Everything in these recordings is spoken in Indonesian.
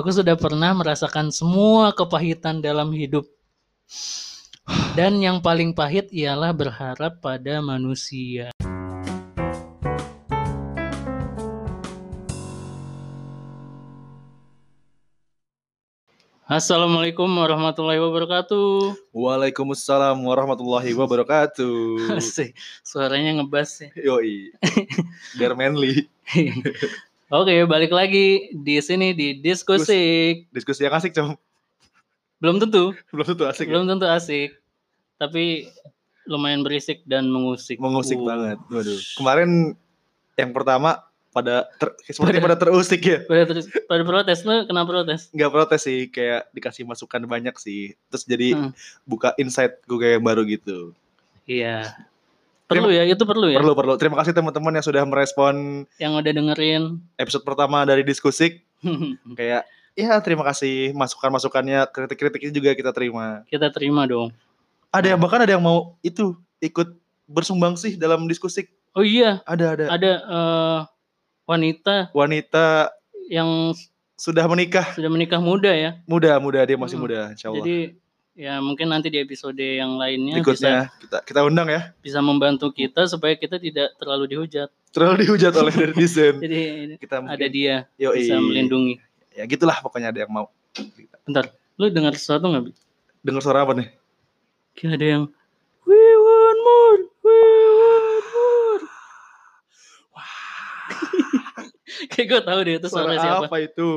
Aku sudah pernah merasakan semua kepahitan dalam hidup. Dan yang paling pahit ialah berharap pada manusia. Assalamualaikum warahmatullahi wabarakatuh. Waalaikumsalam warahmatullahi wabarakatuh. Asik, suaranya ngebas ya. Yoi. Biar manly. Oke, balik lagi di sini di diskusi. Diskusi yang asik, Com. Belum tentu, Belum tentu asik. ya? belum tentu asik. Tapi lumayan berisik dan mengusik. Mengusik Uh, banget. Waduh. Kemarin yang pertama pada ter, seperti pada terusik ya. Pada terus pada protes lu kenapa protes? Nggak protes sih, kayak dikasih masukan banyak sih. Terus jadi Hmm. buka insight gue yang baru gitu. Iya. Perlu ya, itu perlu ya. Perlu perlu. Terima kasih teman-teman yang sudah merespon Yang udah dengerin. episode pertama dari diskusi. Kayak ya terima kasih masukan-masukannya, kritik-kritiknya juga kita terima. Kita terima dong. Ada yang bahkan ada yang mau itu ikut bersumbang sih dalam diskusi. Oh iya, Ada ada ada eh, wanita wanita yang sudah menikah sudah menikah muda ya. muda muda dia masih Hmm. muda insya Allah. Jadi ya mungkin nanti di episode yang lainnya bisa Berikutnya kita kita undang ya. bisa membantu kita supaya kita tidak terlalu dihujat. Terlalu dihujat oleh netizen. Jadi kita ada mungkin, dia yoi. bisa melindungi. Ya gitulah pokoknya ada yang mau. Bentar, lu dengar sesuatu nggak? Bi? Dengar suara apa nih? Kayak ada yang We want more, we want more. Kayak gue tahu deh itu suara, Suara siapa. apa itu?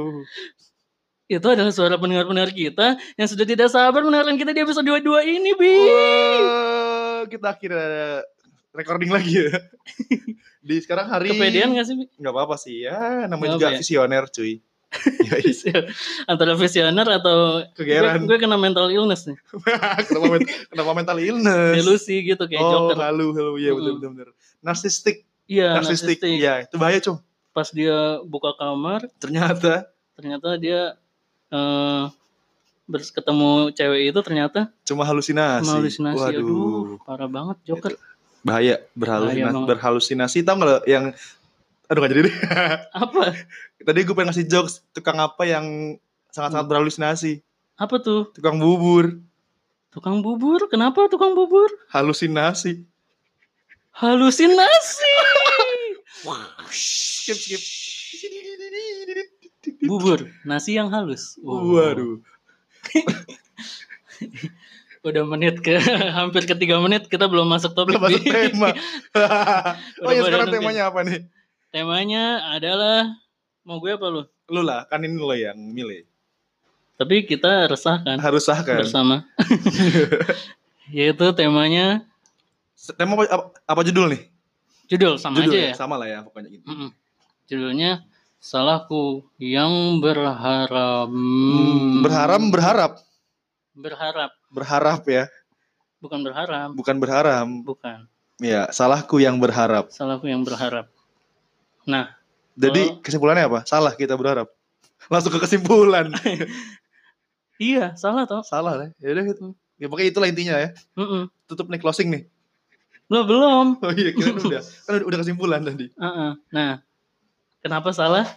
Itu adalah suara pendengar-pendengar kita yang sudah tidak sabar mendengarkan kita di episode 22 ini, Bi. Wah, kita akhirnya recording lagi ya. Di sekarang hari Kepedean gak sih, Bi? nggak apa-apa sih ya, namanya juga ya? visioner cuy. Antara visioner atau Kegeeran. gue, gue kena mental illness nih. kenapa, men- kenapa mental illness? Delusi gitu kayak oh, Joker. halu, halu, iya betul betul betul. Narsistik, Iya, narsistik, iya itu bahaya cum. Pas dia buka kamar, Ternyata ternyata dia eh bers ketemu cewek itu ternyata cuma halusinasi. cuma halusinasi. Waduh, Aduh, parah banget Joker. bahaya Bahaya berhalusinasi. banget. berhalusinasi tau lo yang aduh gak jadi deh. Apa? Tadi gue pengen ngasih jokes tukang apa yang sangat-sangat Hmm. berhalusinasi. Apa tuh? Tukang bubur, Tukang bubur? Kenapa tukang bubur? halusinasi. Halusinasi. Skip skip. Bubur, nasi yang halus. Oh. Waduh. Udah menit ke hampir ke tiga menit kita belum masuk topik. Belum masuk tema. oh ya sekarang nungguin. temanya apa nih? Temanya adalah mau gue apa lu? Lu lah, kan ini lo yang milih. Tapi kita resah kan Harus sah kan? bersama. Yaitu temanya Tema apa, apa, apa judul nih? judul sama judul aja ya. Sama lah ya pokoknya gitu. Mm-mm. Judulnya Salahku yang berharap. Hmm, berharap berharap Berharap, berharap ya, bukan berharap, bukan berharap. bukan. Ya, salahku yang berharap. Salahku yang berharap. Nah, Jadi Oh. kesimpulannya apa? Salah kita berharap. Langsung ke kesimpulan. iya, salah toh. Salah lah. Ya udah gitu. Ya pokoknya itulah intinya ya. Mm-mm. Tutup nih closing nih. Lo belum. Oh iya, kira udah. Kan udah, kesimpulan tadi. Uh-uh. Nah, kenapa salah?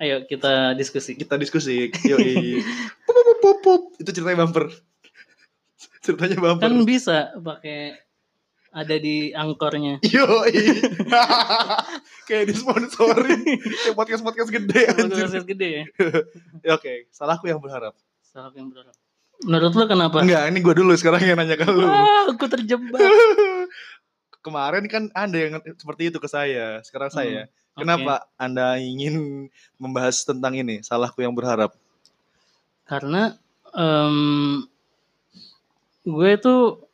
Ayo kita diskusi. Kita diskusi. Yoi. Pup, pup, pup, pup. Itu ceritanya bumper. Ceritanya bumper. Kan bisa pakai ada di angkornya. Yoi. Kayak disponsorin. Kayak podcast-podcast gede anjir. Podcast gede ya. Ya, Oke, salahku yang berharap. Salah yang berharap. Menurut lo kenapa? Enggak, ini gue dulu sekarang yang nanya ke lu. Ah, aku terjebak. Kemarin kan Anda yang seperti itu ke saya. Sekarang saya. Hmm, Oke. Kenapa Anda ingin membahas tentang ini? Salahku yang berharap. Karena em, gue tuh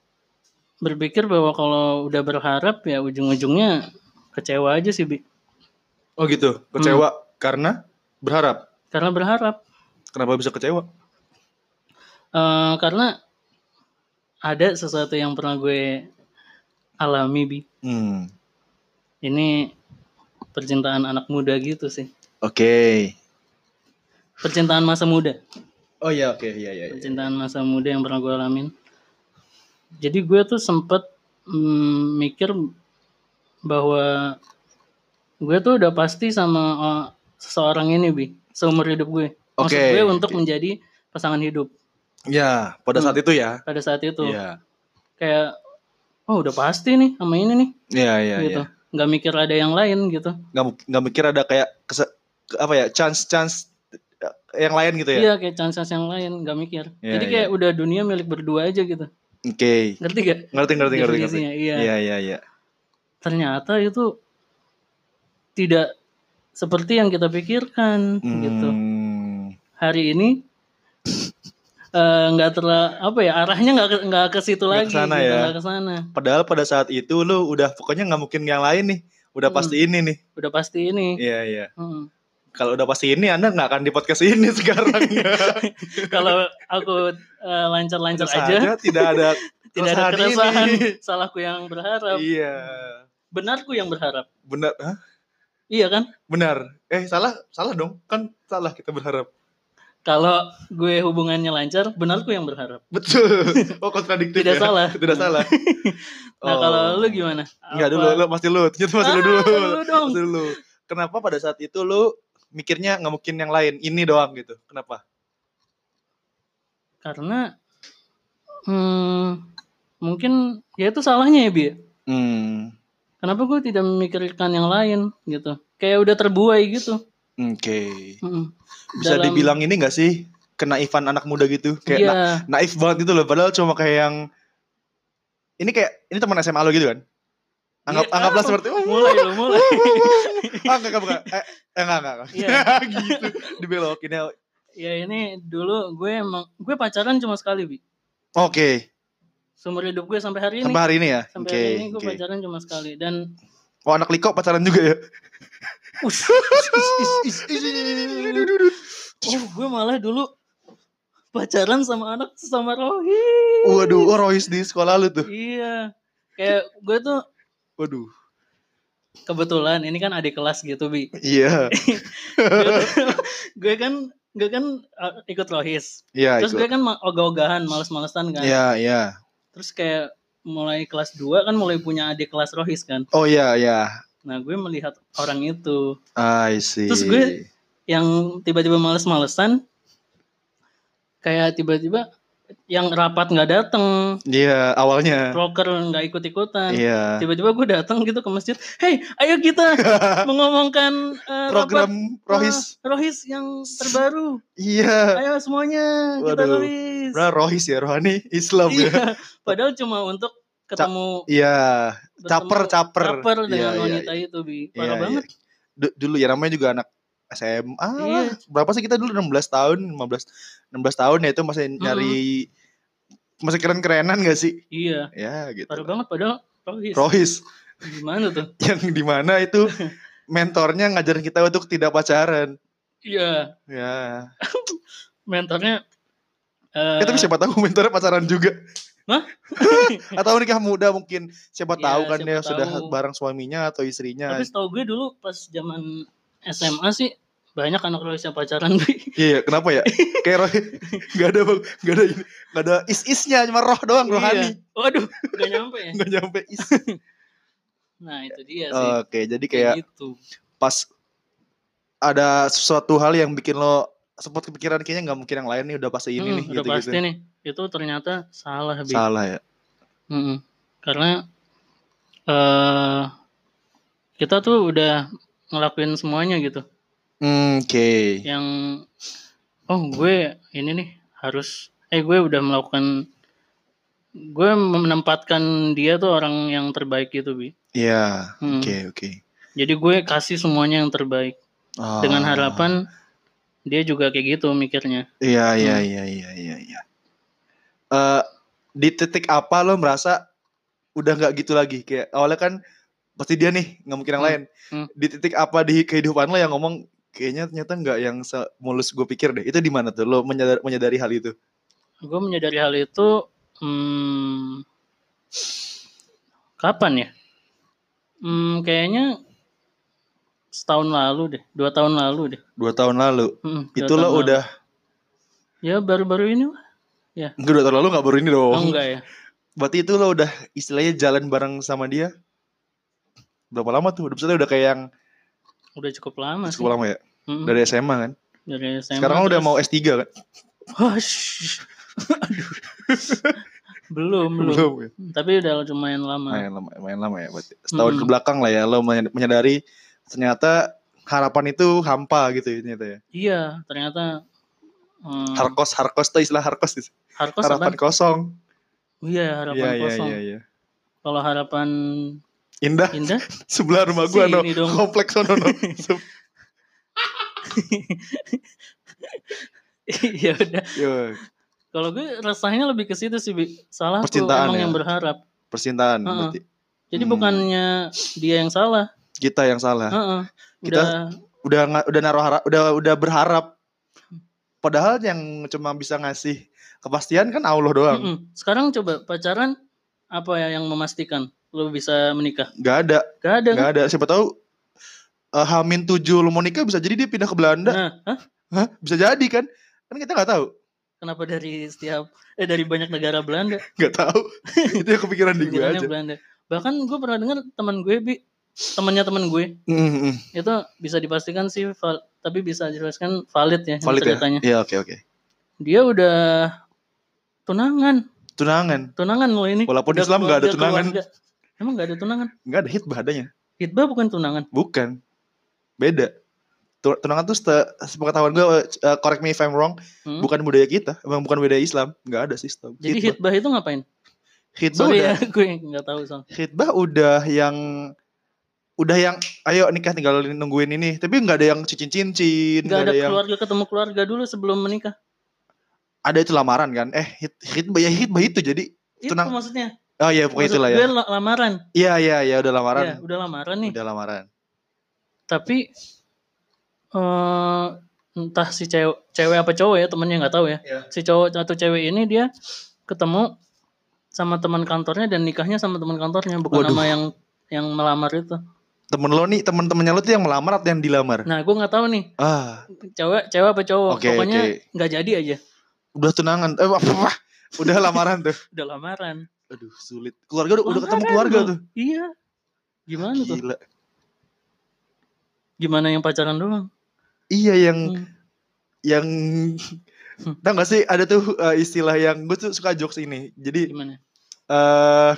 berpikir bahwa kalau udah berharap ya ujung-ujungnya kecewa aja sih, Bi. Oh gitu. Kecewa karena berharap. Karena berharap. Kenapa bisa kecewa? Eh, karena ada sesuatu yang pernah gue alami, Bi. Hmm. Ini percintaan anak muda gitu sih. Oke. Percintaan masa muda. Oh iya oke iya iya. iya. Percintaan masa muda yang pernah gue alamin. Jadi gue tuh sempet mm, mikir bahwa gue tuh udah pasti sama uh, seseorang ini bi seumur hidup gue. Maksud Oke, gue untuk menjadi pasangan hidup Ya, pada Hmm. saat itu ya. pada saat itu. Iya. Kayak oh udah pasti nih sama ini nih Iya, iya, gitu. iya. Nggak mikir ada yang lain gitu. Nggak mu- nggak mikir ada kayak kese- ke- apa ya, chance-chance yang lain gitu ya. Iya kayak chance yang lain nggak mikir. Iya, Jadi iya. kayak udah dunia milik berdua aja gitu. Oke. Ngerti gak? Ngerti, ngerti, ngerti, ngerti. Iya. Iya, iya, iya. Ternyata itu tidak seperti yang kita pikirkan gitu. Hmm. Hari ini eh, nggak terlalu apa ya arahnya nggak nggak ke situ lagi ke sana gitu, ya. nggak ke sana. Padahal pada saat itu lu udah pokoknya nggak mungkin yang lain nih. Udah Hmm. pasti ini nih. Udah pasti ini. Iya, iya. Hmm. Kalau udah pasti ini Anda nggak akan di podcast ini sekarang. Kalau aku eh, lancar-lancar aja, saja tidak ada tidak ada keresahan keresahan. ini. Salahku yang berharap, Iya. benarku yang berharap. Benar, Hah? Iya kan? benar. Eh, salah, salah dong. Kan salah kita berharap. Kalau gue hubungannya lancar, benarku yang berharap. Betul. Oh, kontradiktif Tidak ya. salah. Tidak salah. Nah Oh. kalau lu gimana? Enggak dulu, lu pasti lu. Ternyata masih lu Ah, dulu. lu dong. Masih dulu. Kenapa pada saat itu lu mikirnya nggak mungkin yang lain, ini doang gitu. Kenapa? Karena hmm, mungkin ya itu salahnya ya Bi. Hmm. Kenapa gue tidak memikirkan yang lain gitu? Kayak udah terbuai gitu. Oke. Mm. Bisa Dalam- dibilang ini gak sih kenaifan anak muda gitu? Kayak Iya, na- naif banget gitu loh. Padahal cuma kayak yang ini kayak ini teman SMA lo gitu kan? Anggap Iya, anggaplah ah, seperti mulai lo mulai. ah enggak enggak enggak. Eh, eh, enggak enggak. enggak. Iya. gitu. Dibelokin ya. ya ini dulu gue emang gue pacaran cuma sekali bi. Oke. Seumur hidup gue sampai hari ini. Sampai hari ini ya. Sampai Oke. hari ini gue oke. pacaran cuma sekali dan Oh anak Liko pacaran juga ya? Oh gue malah dulu pacaran sama anak sama Rohit. Waduh, oh Royce di sekolah lu tuh. Iya. Kayak gue tuh Waduh. kebetulan ini kan adik kelas gitu bi. Iya. Gue, gue kan gue kan uh, ikut rohis. Iya, Terus itu. gue kan ogah-ogahan, males-malesan kan. Iya, iya. Terus kayak mulai kelas 2 kan mulai punya adik kelas rohis kan. Oh iya, iya. Nah gue melihat orang itu I see. Terus gue- yang tiba-tiba males-malesan kayak tiba-tiba yang rapat nggak dateng, Iya, awalnya. proker nggak ikut-ikutan. Iya. Tiba-tiba gue datang gitu ke masjid, hey ayo kita mengomongkan eh, Program rapat Rohis. eh, rohis yang terbaru. Iya. Ayo semuanya kita Waduh. rohis. Benar Rohis ya, rohani Islam ya. Iya. Padahal cuma untuk ketemu Iya. Caper, caper. caper dengan Iya, iya, wanita itu bi. Iya, Parah iya. banget. Du- dulu ya namanya juga anak SMA. Iya. Berapa sih kita dulu 16 tahun, 15 16 tahun ya itu masih nyari masih keren-kerenan gak sih? Iya. Ya gitu. Parah banget padahal rohis. Rohis Gimana tuh? yang di mana itu mentornya ngajarin kita untuk tidak pacaran. Iya. Ya. mentornya eh Eh, tapi siapa tahu mentornya pacaran juga. Hah? atau nikah muda mungkin siapa Iya, tahu kan siapa dia sudah tahu. bareng suaminya atau istrinya. tapi setahu gue dulu pas zaman SMA sih banyak anak rohis yang pacaran Bi. Iya, kenapa ya? Kayak roh, gak ada bang, gak ada ini, gak ada is-isnya, cuma roh doang, rohani. Iya. Waduh, gak nyampe ya. Gak nyampe is. Nah, itu dia sih. Oke, jadi kayak gitu. pas ada sesuatu hal yang bikin lo sempat kepikiran kayaknya nggak mungkin yang lain nih udah pasti ini Hmm, nih udah gitu pasti nih. Itu ternyata salah, Bi. Salah ya. Mm-mm. Karena eh kita tuh udah ngelakuin semuanya gitu. Hmm, Oke. Yang oh gue ini nih harus eh gue udah melakukan gue menempatkan dia tuh orang yang terbaik gitu bi. Iya. Hmm. Oke, oke. Jadi gue kasih semuanya yang terbaik Ah, dengan harapan dia juga kayak gitu mikirnya. Iya, iya, Hmm. iya, iya, iya, iya. Eh, di titik apa lo merasa udah nggak gitu lagi? Kayak awalnya kan pasti dia nih, nggak mungkin yang Hmm. lain. Hmm. Di titik apa di kehidupan lo yang ngomong kayaknya ternyata nggak yang semulus gue pikir deh. Itu di mana tuh lo menyadari, menyadari hal itu? Gue menyadari hal itu hmm, kapan ya? Hmm, kayaknya setahun lalu deh, dua tahun lalu deh. Dua tahun lalu. Hmm, dua itu tahun lo lalu. udah ya baru-baru ini lah. enggak dua tahun lalu nggak baru ini dong. Oh, enggak ya? Berarti itu lo udah istilahnya jalan bareng sama dia berapa lama tuh? Udah udah kayak yang Udah cukup lama sih. cukup lama ya Mm-mm. dari SMA kan? dari SMA. Sekarang kan udah terus- mau S3 kan? Hush. Aduh. belum, belum, Belum ya? Tapi udah lumayan lama. Main lama, main lama ya berarti. Setahun Mm-mm. ke belakang lah ya lo meny- menyadari ternyata harapan itu hampa gitu ya ternyata ya. Iya, ternyata hmm, Harkos, harkos tuh istilah harkos itu. Harkos Harapan apaan? kosong. Iya, harapan Iya, iya, kosong. iya, iya. Kalau harapan Indah indah, sebelah rumah gua no. Sini dong. Kompleks sono no. Ya udah. Kalau gue rasanya lebih ke situ sih, Bi. salah tuh Percintaan emang ya? yang berharap. percintaan Heeh. berarti. Jadi Hmm. bukannya dia yang salah. Kita yang salah. Heeh. Kita- Udah Udah udah naruh harap, udah udah berharap. Padahal yang cuma bisa ngasih kepastian kan Allah doang. Mm-mm. Sekarang coba pacaran apa ya yang memastikan lo bisa menikah? Gak ada, Gak ada kan? gak ada. Siapa tahu eh, Hamin tujuh lu mau nikah bisa jadi dia pindah ke Belanda. Nah, hah? Hah? Bisa jadi kan? Kan kita nggak tahu. kenapa dari setiap eh dari banyak negara Belanda? Nggak tahu. Itu yang kepikiran di gue aja. Belanda. Bahkan gue pernah dengar teman gue bi temannya teman gue Mm, mm, mm. itu bisa dipastikan sih val- tapi bisa dijelaskan valid ya Valid ya? ceritanya. Iya oke oke. Dia udah tunangan, Tunangan. tunangan lo ini. Walaupun Udah Islam nggak ada tunangan. keluarga. Emang nggak ada tunangan? Nggak ada hitbah adanya. Hitbah bukan tunangan. Bukan. Beda. Tu- Tunangan tuh sepengetahuan gue, eh, correct me if I'm wrong, Hmm? bukan budaya kita, emang bukan budaya Islam, nggak ada sistem. Jadi hitbah, hitbah itu ngapain? hitbah Sorry udah, ya, gue nggak tahu soal. hitbah udah yang, udah yang, ayo nikah tinggal nungguin ini, tapi nggak ada yang cincin-cincin, Nggak ada yang, keluarga ketemu keluarga dulu sebelum menikah. ada itu lamaran kan? Eh, hit, hitbah ya hitbah itu jadi, Itu Tunang- maksudnya. oh iya pokoknya Maksud itulah gue ya. la- lamaran. Iya iya iya udah lamaran, Ya, udah lamaran nih. udah lamaran. Tapi eh entah si cewek cewek apa cowok ya temennya nggak tahu ya. Iya. Si cowok atau cewek ini dia ketemu sama teman kantornya dan nikahnya sama teman kantornya bukan Waduh. sama yang yang melamar itu. Temen lo nih, temen-temennya lo tuh yang melamar atau yang dilamar? Nah, gue nggak tahu nih Ah, cewek cewek apa cowok. Oke, Pokoknya nggak jadi aja. udah tunangan, eh apa, apa, udah lamaran tuh. Udah lamaran. Aduh sulit. Keluarga udah, udah ketemu keluarga tuh. Iya. Gimana tuh? Gila. Gimana yang pacaran doang? Iya yang Hmm. yang Hmm. tau gak sih ada tuh uh, istilah yang gue tuh suka jokes ini. Jadi Gimana? eh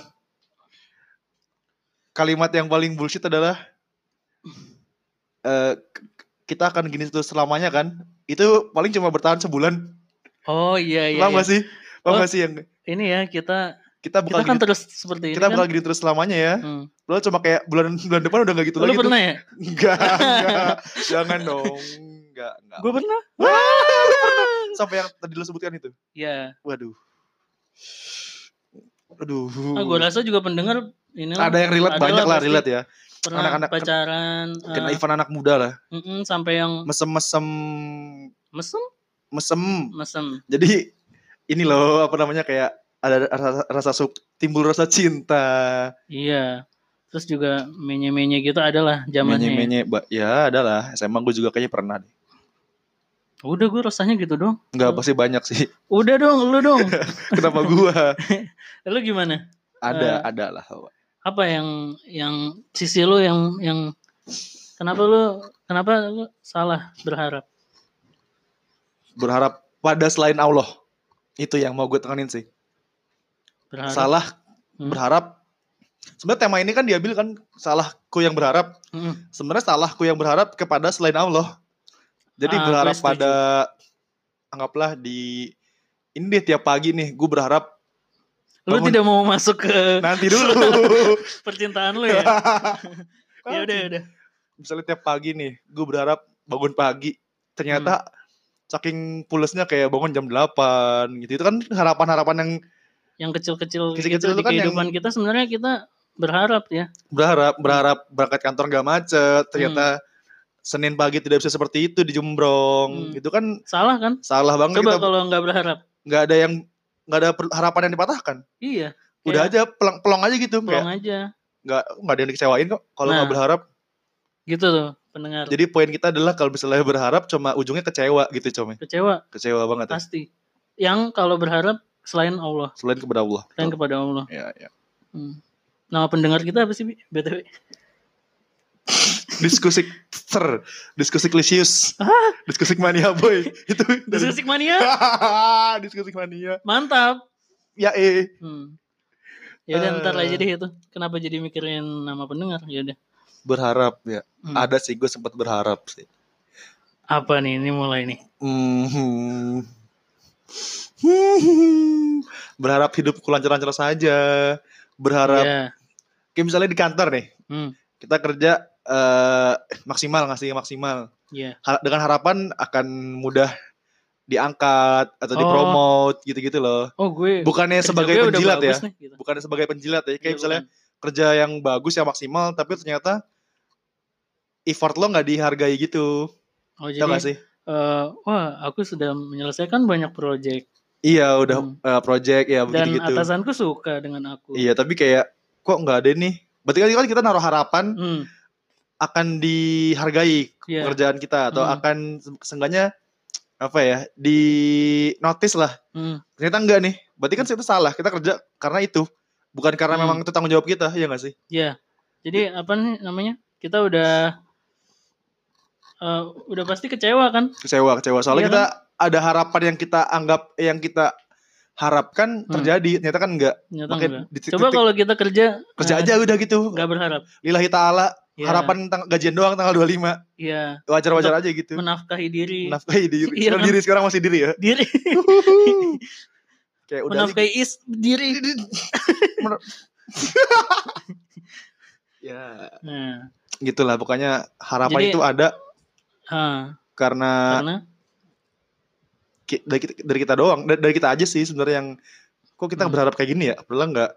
kalimat yang paling bullshit adalah eh k- kita akan gini terus selamanya kan? Itu paling cuma bertahan sebulan. Oh iya iya. Paham iya. gak sih? Paham Oh, gak sih yang Ini ya kita kita kita bakal kan gini, terus seperti ini kita kan. bakal gini terus selamanya ya. Hmm. Lo cuma kayak bulan bulan depan udah gak gitu Lu lagi tuh. pernah ya? Enggak, enggak. Jangan dong. Enggak, enggak. Gue pernah. Sampai yang tadi lo sebutkan itu. Ya. Waduh. Aduh. Ah, gue rasa juga pendengar ini ada yang relate banyak lah relate ya. pernah anak-anak- pacaran Kena eh, Ivan anak muda lah. mm-mm, sampai yang Mesem-mesem mesem mesem. mesem. Jadi ini loh apa namanya kayak ada rasa, rasa timbul rasa cinta. Iya. Terus juga menye-menye gitu adalah zamannya. ya. Menye-menye, ya adalah. SMA gue juga kayaknya pernah deh. Udah gue rasanya gitu dong. Enggak pasti banyak sih. Udah dong, lu dong. Kenapa gua? lu gimana? Ada, Eh. ada lah. Apa yang yang sisi lu yang yang kenapa lu kenapa lu salah berharap? Berharap pada selain Allah. Itu yang mau gue tekanin sih. Berharap. Salah Hmm. berharap. Sebenarnya tema ini kan diambil kan salahku yang berharap. Mm-mm. Sebenarnya salahku yang berharap kepada selain Allah. Jadi Ah, berharap pada anggaplah di ini deh tiap pagi nih gue berharap Lu tidak mau masuk ke nanti dulu. percintaan lu ya? ya udah ya udah. Misalnya tiap pagi nih gue berharap bangun pagi. Ternyata Hmm. saking pulesnya kayak bangun jam 8 gitu. Itu kan harapan-harapan yang Yang kecil-kecil Kecil-kecil gitu itu di kan yang- kehidupan kita sebenarnya kita berharap ya. berharap berharap berangkat kantor gak macet. Hmm. Ternyata Senin pagi tidak bisa seperti itu di Jumbrong. Hmm. Itu kan Salah kan? salah banget Coba kita kalau nggak berharap. nggak ada yang nggak ada harapan yang dipatahkan. Iya. Udah aja pelong, pelong aja gitu Pelong kayak aja. nggak nggak ada yang dikecewain kok kalau nggak Nah. berharap. Gitu tuh pendengar. Jadi poin kita adalah kalau misalnya berharap cuma ujungnya kecewa gitu coy. Kecewa Kecewa banget ya. pasti. Yang kalau berharap selain Allah, Selain kepada Allah. selain kepada Allah. Ya, ya. Hmm. Nama pendengar kita apa sih? BTW? Diskusi ter, diskusi klisius, diskusi mania boy. Itu Diskusi mania. diskusi mania. Mantap. Ya eh. Hmm. Ya udah ntar Eh. aja deh itu. Kenapa jadi mikirin nama pendengar? Ya udah. Berharap ya. Hmm. Ada sih gue sempat berharap sih. Apa nih? Ini mulai nih. Hmm. Berharap hidupku lancar-lancar saja. Berharap Iya. kayak misalnya di kantor nih, Hmm. kita kerja eh, maksimal ngasih maksimal. Iya. Ha- dengan harapan akan mudah diangkat atau Oh. dipromote gitu-gitu loh. Oh gue. Bukannya kerja sebagai gue udah penjilat ya. Nih, gitu. Bukannya sebagai penjilat ya. Kayak Iya, misalnya bukan. kerja yang bagus yang maksimal tapi ternyata effort lo nggak dihargai gitu. Oh Tau jadi. gak sih? eh, wah aku sudah menyelesaikan banyak proyek Iya udah Hmm. eh, project ya dan begitu. atasanku suka dengan aku. Iya tapi kayak kok nggak ada nih. Berarti kan kita naruh harapan Hmm. Akan dihargai Iya. pekerjaan kita atau Hmm. akan se- seenggaknya apa ya di notice lah. Hmm. Ternyata enggak nih. Berarti kan itu salah. Kita kerja karena itu. Bukan karena Hmm. memang itu tanggung jawab kita, ya nggak sih? Ya, jadi apa nih namanya? Kita udah eh, udah pasti kecewa kan? Kecewa, kecewa. Soalnya Iya kita ada harapan yang kita anggap yang kita harapkan Hmm. terjadi, ternyata kan enggak. Ternyata enggak. di Coba kalau kita kerja kerja eh, aja udah gitu. nggak berharap. Lillahi taala, Ya, harapan tang- gajian doang tanggal 25. ya Wajar-wajar aja gitu. menafkahi diri. Menafkahi diri. Iya Sekarang kan? diri sekarang masih diri ya. diri Kayak udah menafkahi is diri. ya Nah, gitulah pokoknya harapan Jadi- itu ada ha, karena karena ki- dari kita, dari kita doang dari, dari kita aja sih sebenarnya yang kok kita Hmm. berharap kayak gini ya padahal nggak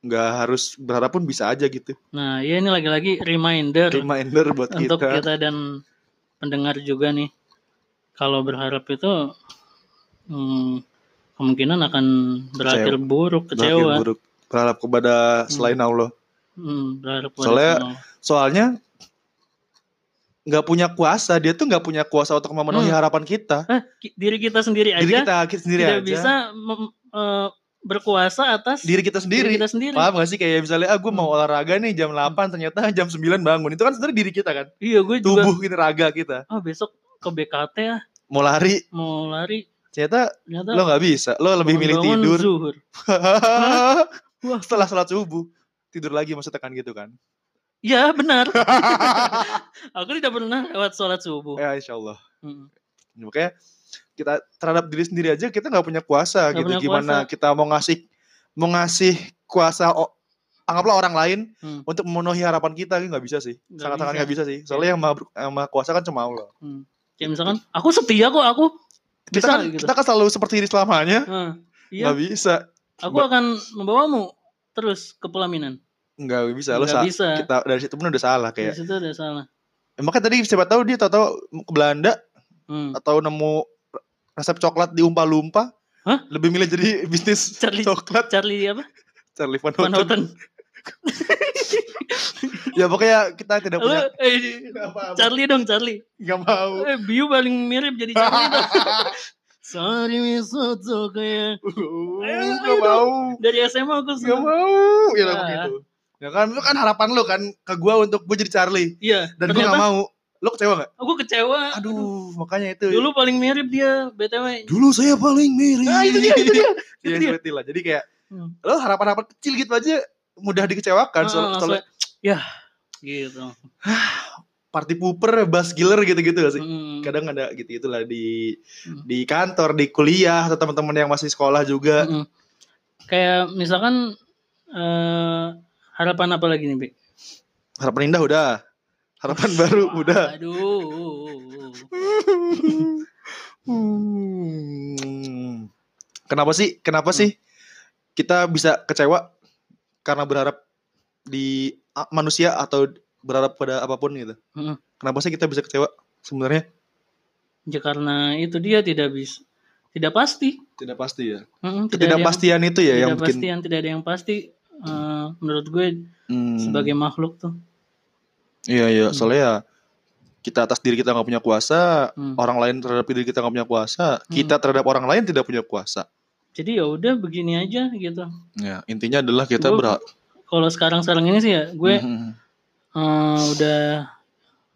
nggak harus berharap pun bisa aja gitu. Nah, ya ini lagi-lagi reminder reminder buat untuk kita, kita dan pendengar juga nih. Kalau berharap itu hmm, kemungkinan akan berakhir buruk, Berakhir kecewa. buruk. Berharap kepada selain Allah. Hmm, berharap pada Soalnya- Allah. soalnya nggak punya kuasa. Dia tuh nggak punya kuasa untuk memenuhi Hmm. harapan kita. Ki- diri kita sendiri aja diri kita kita sendiri tidak aja. bisa mem- eh, berkuasa atas diri kita sendiri diri kita sendiri. paham gak sih kayak misalnya ah gue mau Hmm. olahraga nih jam 8 ternyata jam 9 bangun itu kan sebenarnya diri kita kan Iya, gue juga. tubuh kita raga kita Oh, besok ke BKT ya, mau lari mau lari. ternyata Ternyata lo nggak bisa lo lebih milih tidur zuhur. Wah. setelah sholat subuh tidur lagi maksudnya kan gitu kan Ya, benar. Aku tidak pernah lewat sholat subuh. ya insya Allah Hmm. makanya kita terhadap diri sendiri aja kita nggak punya kuasa Nggak gitu punya gimana kuasa. kita mau ngasih mau ngasih kuasa o- anggaplah orang lain Hmm. untuk memenuhi harapan kita nggak bisa sih sangat sangat bisa. nggak bisa sih soalnya yang maha, ber- yang maha kuasa kan cuma Allah Kayak misalkan, aku setia kok, aku kita bisa kan gitu. kita kan selalu seperti ini selamanya Nah, iya, nggak bisa aku akan membawamu terus ke pelaminan. nggak bisa lo Nggak sa- bisa. kita dari situ pun udah salah Dari kayak situ udah salah. Ya, makanya tadi siapa tahu dia tahu ke Belanda Hmm. atau nemu resep coklat di umpa-lumpa Hah? lebih milih jadi bisnis Charlie coklat Charlie apa? Charlie Van Van Houten. Houten. ya pokoknya kita tidak Lu, punya eh, Apa-apa. Charlie dong, Charlie. nggak mau Eh, Biu paling mirip jadi Charlie dong. Sorry Misoto kayak Uh, nggak mau dari SMA aku suka. mau ya lah Ah. begitu ya kan itu kan harapan lo kan ke gua untuk gue jadi Charlie Iya, dan gue nggak mau lo kecewa nggak aku kecewa. aduh makanya itu Dulu paling mirip dia, BTW. dulu saya paling mirip Ah, itu dia, itu dia. Iya, Itu dia. seperti lah jadi kayak Hmm. lo harapan-harapan kecil gitu aja mudah dikecewakan Ah, soal, langsung, soalnya ya, gitu. party pooper bass killer gitu-gitu gak sih Hmm. kadang ada gitu gitulah di Hmm. di kantor di kuliah atau teman-teman yang masih sekolah juga Mm-mm. Kayak misalkan eh harapan apa lagi nih, Bi? harapan indah udah harapan baru udah Aduh. Hmm. kenapa sih kenapa sih kita bisa kecewa karena berharap di manusia atau berharap pada apa pun gitu Mm. kenapa sih kita bisa kecewa sebenarnya Ya karena itu dia tidak bisa tidak pasti. tidak pasti ya Mm-mm, tidak ada yang- ketidakpastian itu ya yang bikin ketidakpastian, tidak ada yang pasti. Eh, menurut gue Hmm. sebagai makhluk tuh. Iya iya, Hmm. soalnya ya kita atas diri kita nggak punya kuasa, Hmm. orang lain terhadap diri kita nggak punya kuasa, kita terhadap orang lain tidak punya kuasa. Jadi ya udah begini aja gitu. Ya intinya adalah kita Gua- berhak. Kalau sekarang-sekarang ini sih ya gue Mhm. eh, udah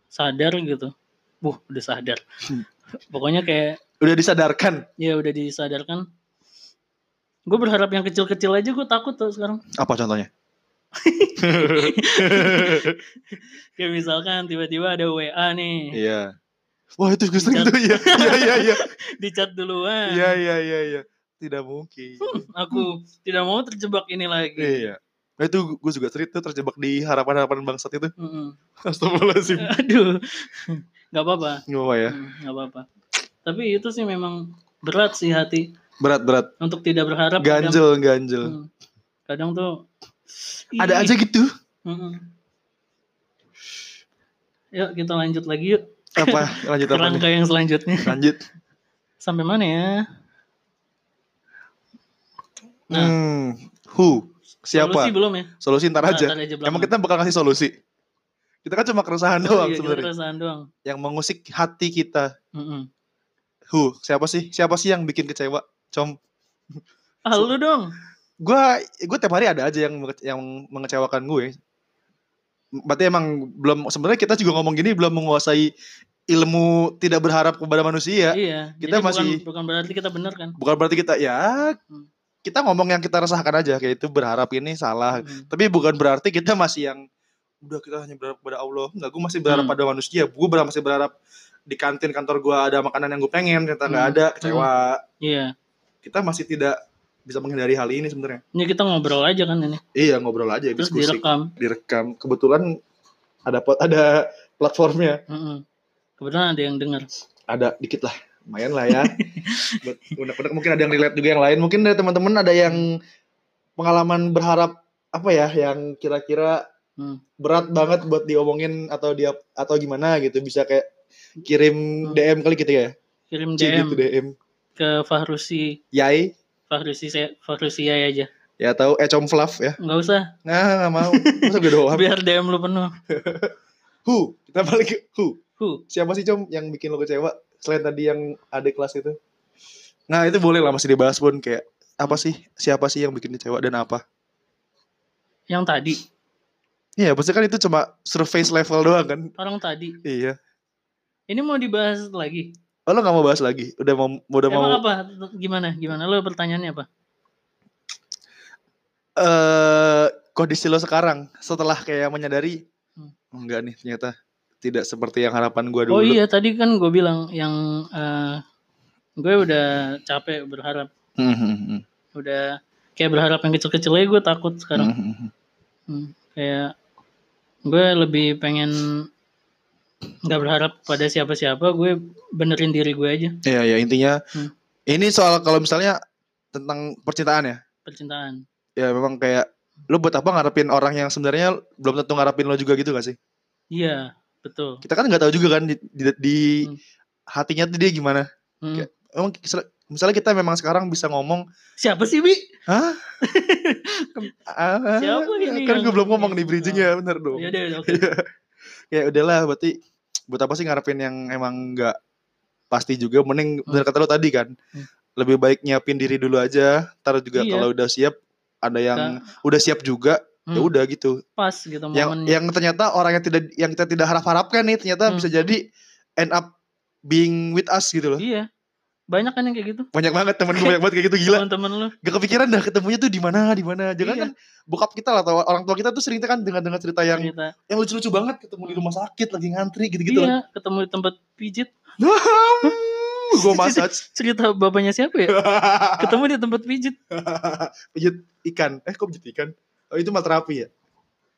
sadar gitu. Buh, udah sadar. Hmm. Pokoknya kayak Udah disadarkan. ya udah disadarkan. Gue berharap yang kecil-kecil aja gue takut tuh sekarang. Apa contohnya? Kayak misalkan tiba-tiba ada WA nih, Iya. Wah itu gue sering tuh ya. Iya iya iya. di chat duluan. Iya iya iya iya. Tidak mungkin. Aku tidak mau terjebak ini lagi. Iya. Nah itu gue juga sering tuh terjebak di harapan-harapan bangsat itu. Mm-mm. Astagfirullahaladzim. Aduh, nggak apa-apa, Gak apa ya. Hmm, nggak apa-apa. Tapi itu sih memang berat sih hati Berat berat. untuk tidak berharap. kadang- Ganjel ganjel. Hmm. Kadang tuh Ada aja gitu. mm-mm. Yuk kita lanjut lagi yuk Apa? Lanjut apa rangka yang selanjutnya. Lanjut. Sampai mana ya? Nah, Hmm. Who? Siapa? Solusi belum ya? Solusi ntar Ntar- aja. ntar aja Emang kita bakal ngasih solusi. Kita kan cuma keresahan Oh, doang iya, sebenarnya. keresahan doang. Yang mengusik hati kita. Mm-mm. Who? Siapa sih? Siapa sih yang bikin kecewa? Com. Ah, lu dong. Gua gue tiap hari ada aja yang yang mengecewakan gue. Berarti emang belum sebenarnya kita juga ngomong gini belum menguasai ilmu tidak berharap kepada manusia. Iya. Kita Jadi bukan- masih- bukan, berarti kita benar kan? Bukan berarti kita ya Hmm. kita ngomong yang kita rasakan aja kayak itu berharap ini salah. Mm. Tapi bukan berarti kita masih yang udah kita hanya berharap kepada Allah. Enggak, gue masih berharap Hmm. pada manusia. Gue masih berharap di kantin kantor gue ada makanan yang gue pengen, ternyata nggak Hmm. ada, kecewa. Iya. Kita masih tidak bisa menghindari hal ini sebenarnya. Ini kita ngobrol aja kan ini. Iya ngobrol aja, Terus diskusi, direkam. direkam. Kebetulan ada ada platformnya, Mm-mm. Kebetulan ada yang dengar. ada dikit lah, lumayan lah ya. Unek-unek mungkin ada yang relate juga yang lain. Mungkin dari teman-teman ada yang pengalaman berharap apa ya, yang kira-kira Hmm. berat banget buat diomongin atau dia atau gimana gitu bisa kayak kirim Hmm. DM kali gitu ya Kirim DM gitu DM ke Fahrusi Yai Fahrusi saya ya aja. ya tahu Ecom Fluff ya Nggak usah. nah nggak mau masa gue doang Biar DM lu penuh. Hu kita balik ke Hu Huh. siapa sih Com yang bikin lo kecewa selain tadi yang adik kelas itu nah itu boleh lah masih dibahas pun kayak apa sih siapa sih yang bikin kecewa dan apa Yang tadi. Iya, pasti kan itu cuma surface level doang kan. Orang tadi. Iya. Ini mau dibahas lagi. Oh, lo gak mau bahas lagi? Udah mau udah mau Emang apa? Gimana? Gimana? Lo pertanyaannya apa? eh kondisi lo sekarang setelah kayak menyadari Hmm. enggak nih ternyata tidak seperti yang harapan gua dulu. Oh iya, tadi kan gue bilang yang eh, gue udah capek berharap. Hmm, hmm, hmm. Udah kayak berharap yang kecil-kecil aja gue takut sekarang. Hmm, hmm. Hmm, kayak gue lebih pengen nggak berharap pada siapa-siapa gue benerin diri gue aja Iya, ya intinya Hmm. ini soal kalau misalnya tentang percintaan ya. percintaan Ya memang kayak lo buat apa ngarepin orang yang sebenarnya belum tentu ngarepin lo juga gitu gak sih? iya betul Kita kan nggak tahu juga kan di, di, di Hmm. hatinya tuh dia gimana. Hmm. Kayak- Emang misal- misalnya kita memang sekarang bisa ngomong siapa sih bi Hah? Ah, Siapa ini Kan gue belum ngomong nih bridgingnya bener dong. ya udah oke Iya. ya udahlah berarti buat apa sih ngarepin yang emang nggak pasti juga? Mending bener kata lo tadi kan Hmm. lebih baik nyiapin diri dulu aja taruh juga Iya. kalau udah siap ada yang udah siap juga ya Hmm, udah gitu. Pas gitu yang momennya. yang ternyata orang yang tidak yang kita tidak harap harapkan nih ternyata Hmm. bisa jadi end up being with us gitu loh. Iya banyak kan yang kayak gitu? Banyak banget temen gue banyak banget kayak gitu gila. Teman-teman lu. Gak kepikiran dah ketemunya tuh di mana di mana. Jangan Iya. kan bokap kita lah atau orang tua kita tuh sering kan dengan dengan cerita yang cerita. yang lucu-lucu banget ketemu di rumah sakit lagi ngantri gitu-gitu. Iya ketemu di tempat pijit. Gue massage. Cerita bapaknya siapa ya? Ketemu di tempat pijit. Pijit ikan. Eh kok pijit ikan? Oh itu mah terapi ya?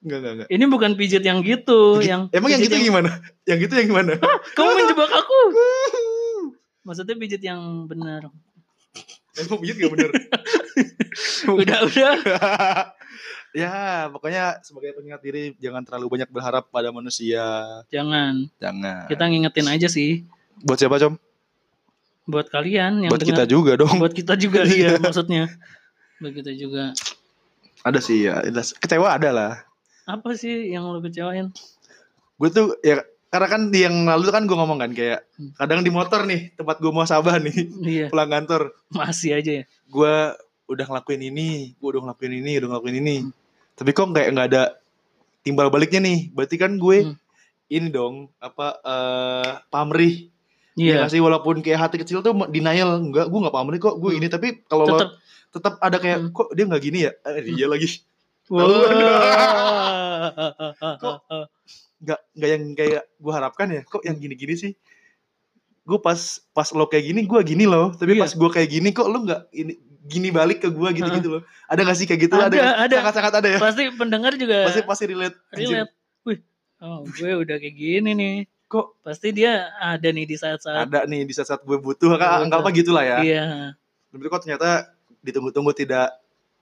Enggak enggak enggak. Ini bukan pijit yang gitu Pijit- yang emang yang gitu yang gimana? Yang gitu yang gimana? Kamu menjebak aku maksudnya pijit yang benar. Emang pijit gak bener udah udah. Ya pokoknya sebagai pengingat diri jangan terlalu banyak berharap pada manusia. Jangan. Jangan. Kita ngingetin aja sih. Buat siapa com? Buat kalian yang buat kita dengar. juga dong. Buat kita juga Iya. iya maksudnya. Buat kita juga. Ada sih ya. Kecewa ada lah. Apa sih yang lo kecewain? Gue tuh ya karena kan yang lalu kan gue ngomong kan kayak Hmm. kadang di motor nih tempat gue mau sabah nih iya pulang kantor masih aja ya gue udah ngelakuin ini gue udah ngelakuin ini udah ngelakuin ini Hmm. tapi kok kayak nggak ada timbal baliknya nih berarti kan gue Hmm. ini dong apa eh pamrih Iya. Iya sih walaupun kayak hati kecil tuh denial enggak gue nggak pamrih kok gue Hmm. ini tapi kalau Tetap. tetap ada kayak Hmm. kok dia nggak gini ya eh, dia lagi Wah. nggak nggak yang kayak gue harapkan ya kok yang gini-gini sih gue pas pas lo kayak gini gue gini loh tapi Iya. pas gue kayak gini kok lo nggak ini gini balik ke gue gitu gitu loh ada gak sih kayak gitu Ada, ada. sangat sangat ada ya Pasti pendengar juga pasti pasti relate Anjir. relate. Wih, oh gue udah kayak gini nih. kok Pasti dia ada nih di saat-saat. ada nih di saat-saat gue butuh Butuh. anggap apa gitulah ya Iya. tapi kok ternyata ditunggu-tunggu tidak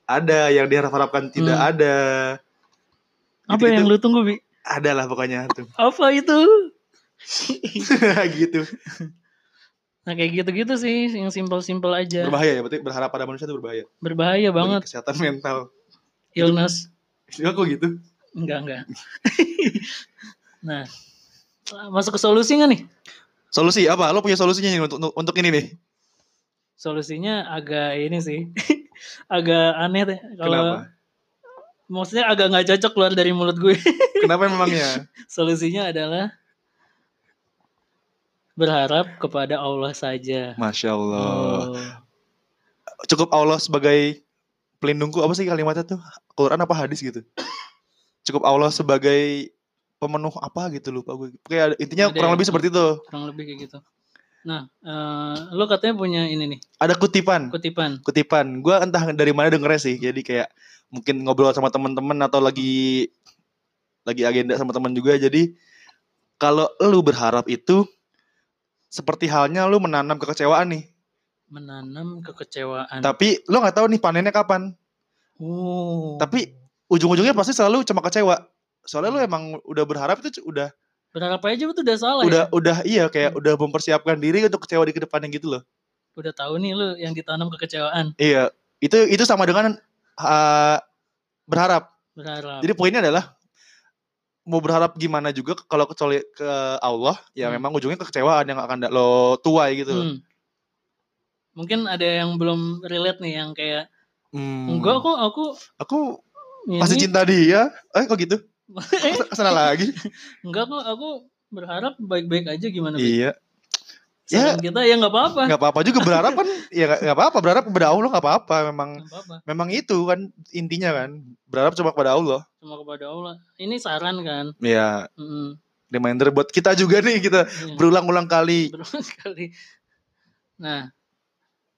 ada yang diharap-harapkan tidak Hmm. ada Apa yang lu tunggu, Bi? Ada lah pokoknya tuh Apa itu? gitu Nah, kayak gitu-gitu sih, yang simpel-simpel aja. berbahaya ya berarti berharap pada manusia itu berbahaya Berbahaya Bagi banget. kesehatan mental Illness. ya kok gitu Enggak, enggak. nah, masuk ke solusi nggak nih? solusi apa lo punya solusinya nih untuk untuk, untuk ini nih Solusinya agak ini sih. agak aneh deh. Kalau kenapa maksudnya agak nggak cocok keluar dari mulut gue. kenapa memangnya Solusinya adalah berharap kepada Allah saja. masya Allah Oh. cukup Allah sebagai pelindungku apa sih kalimatnya tuh Quran apa hadis gitu cukup Allah sebagai pemenuh apa gitu lupa gue kayak intinya Ada kurang ya? lebih seperti itu kurang lebih kayak gitu. Nah, eh, lo katanya punya ini nih ada kutipan kutipan. kutipan gue entah dari mana dengernya sih jadi kayak mungkin ngobrol sama teman-teman atau lagi lagi agenda sama teman juga jadi kalau lu berharap itu seperti halnya lu menanam kekecewaan nih Menanam kekecewaan. tapi lu nggak tahu nih panennya kapan oh. tapi ujung-ujungnya pasti selalu cuma kecewa soalnya lu emang udah berharap itu udah berharap aja itu udah salah udah ya. udah iya kayak Hmm. udah mempersiapkan diri untuk kecewa di ke depannya gitu loh Udah tahu nih lo yang ditanam kekecewaan. iya itu itu sama dengan uh, berharap Berharap. Jadi poinnya adalah mau berharap gimana juga kalau kecuali ke Allah ya Hmm. memang ujungnya kekecewaan yang akan lo tuai gitu. loh. Hmm. Mungkin ada yang belum relate nih yang kayak Hmm. enggak kok aku Aku ini masih cinta dia. Eh kok gitu? Ke sana lagi. enggak kok aku berharap baik-baik aja gimana iya. Saran kita ya nggak apa-apa. Nggak apa-apa juga berharap kan. ya nggak apa-apa berharap kepada Allah nggak apa-apa. Memang Nggak apa-apa. memang itu kan intinya kan. Berharap cuma kepada Allah. Cuma kepada Allah. Ini saran kan. Ya Mm-mm. reminder buat kita juga nih kita Iya. berulang-ulang kali. berulang kali. Nah,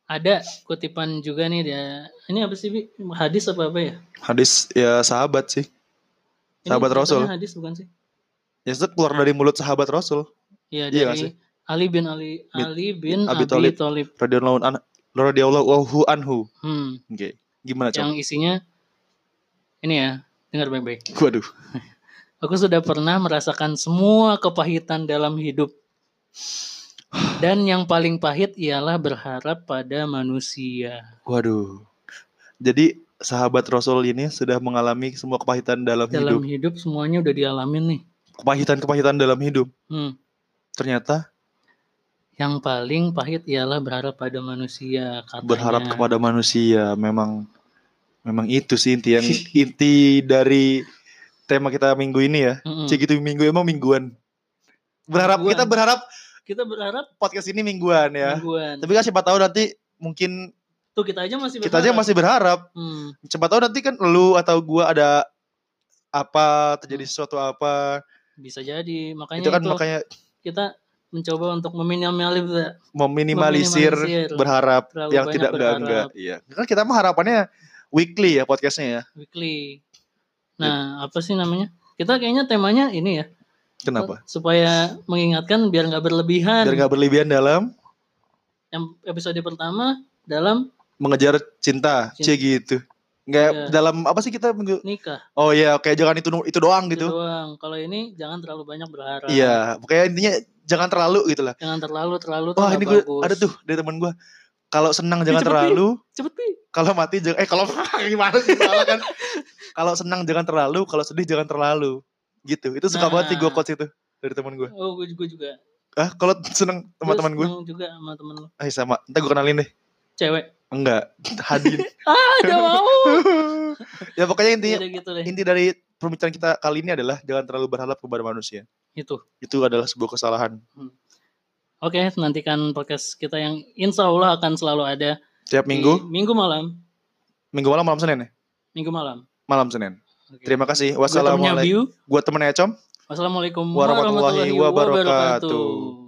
ada kutipan juga nih dia. Ini apa sih, Bi? Hadis apa apa ya? Hadis ya sahabat sih. Ini Sahabat Rasul. katanya Hadis bukan sih? Ya itu keluar dari mulut sahabat Rasul. Iya, Iya dari sih? Ali bin Ali Bin- Ali bin Abi Abi Thalib. Thalib. Radhiyallahu an radhiyallahu anhu. Hmm, Oke. Gimana, Cok? yang isinya ini ya, dengar baik-baik. Waduh. Aku sudah pernah merasakan semua kepahitan dalam hidup. Dan yang paling pahit ialah berharap pada manusia. Waduh. Jadi sahabat Rasul ini sudah mengalami semua kepahitan dalam, Dalam hidup. hidup semuanya udah dialamin nih. Kepahitan-kepahitan dalam hidup. Hmm. Ternyata Yang paling pahit ialah berharap pada manusia. Katanya. berharap kepada manusia memang memang itu sih inti yang inti dari tema kita minggu ini ya. Mm-mm. Cik itu minggu emang mingguan. Berharap Mingguan. kita berharap Kita berharap podcast ini mingguan ya. mingguan. Tapi kan siapa tahu nanti mungkin Tuh kita aja masih kita aja berharap. masih berharap. Hmm. Siapa tahu nanti kan lu atau gua ada apa terjadi sesuatu apa Bisa jadi. Makanya itu kan itu makanya kita mencoba untuk meminimalisir meminimalisir Meminimalisir. berharap yang tidak enggak berharap. enggak iya kan kita mah harapannya weekly ya podcastnya ya weekly. Nah, apa sih namanya? Kita kayaknya temanya ini ya, kenapa supaya mengingatkan biar nggak berlebihan. biar nggak berlebihan dalam Yang episode pertama dalam mengejar cinta, Cinta. cie gitu nggak Iya. dalam apa sih kita minggu nikah. oh iya oke jangan itu itu doang Itu gitu doang. Kalau ini jangan terlalu banyak berharap. iya pokoknya intinya jangan terlalu gitu lah Jangan terlalu terlalu wah nggak ini gue ada tuh dari teman gue kalau senang jangan cepet, Pi. terlalu Cepet pi. kalau mati jangan eh kalau gimana sih salah kan kalau senang jangan terlalu kalau sedih jangan terlalu gitu itu suka banget sih gue Nah. quotes itu dari teman gue Oh, gue juga juga. ah kalau seneng sama Gua teman gue juga sama temen lu. eh sama ntar gue kenalin deh Cewek. Enggak Hadin Ah, gak mau. ya pokoknya intinya Udah gitu deh. inti dari pembicaraan kita kali ini adalah jangan terlalu berharap kepada manusia itu. Itu adalah sebuah kesalahan. Oke, nantikan podcast kita yang insya Allah akan selalu ada Tiap minggu, minggu malam, minggu malam malam Senin ya? minggu malam. Malam Senin. Oke. Terima kasih. Wassalamualaikum. Gua temennya Ecom. Wassalamualaikum Warahmatullahi wabarakatuh.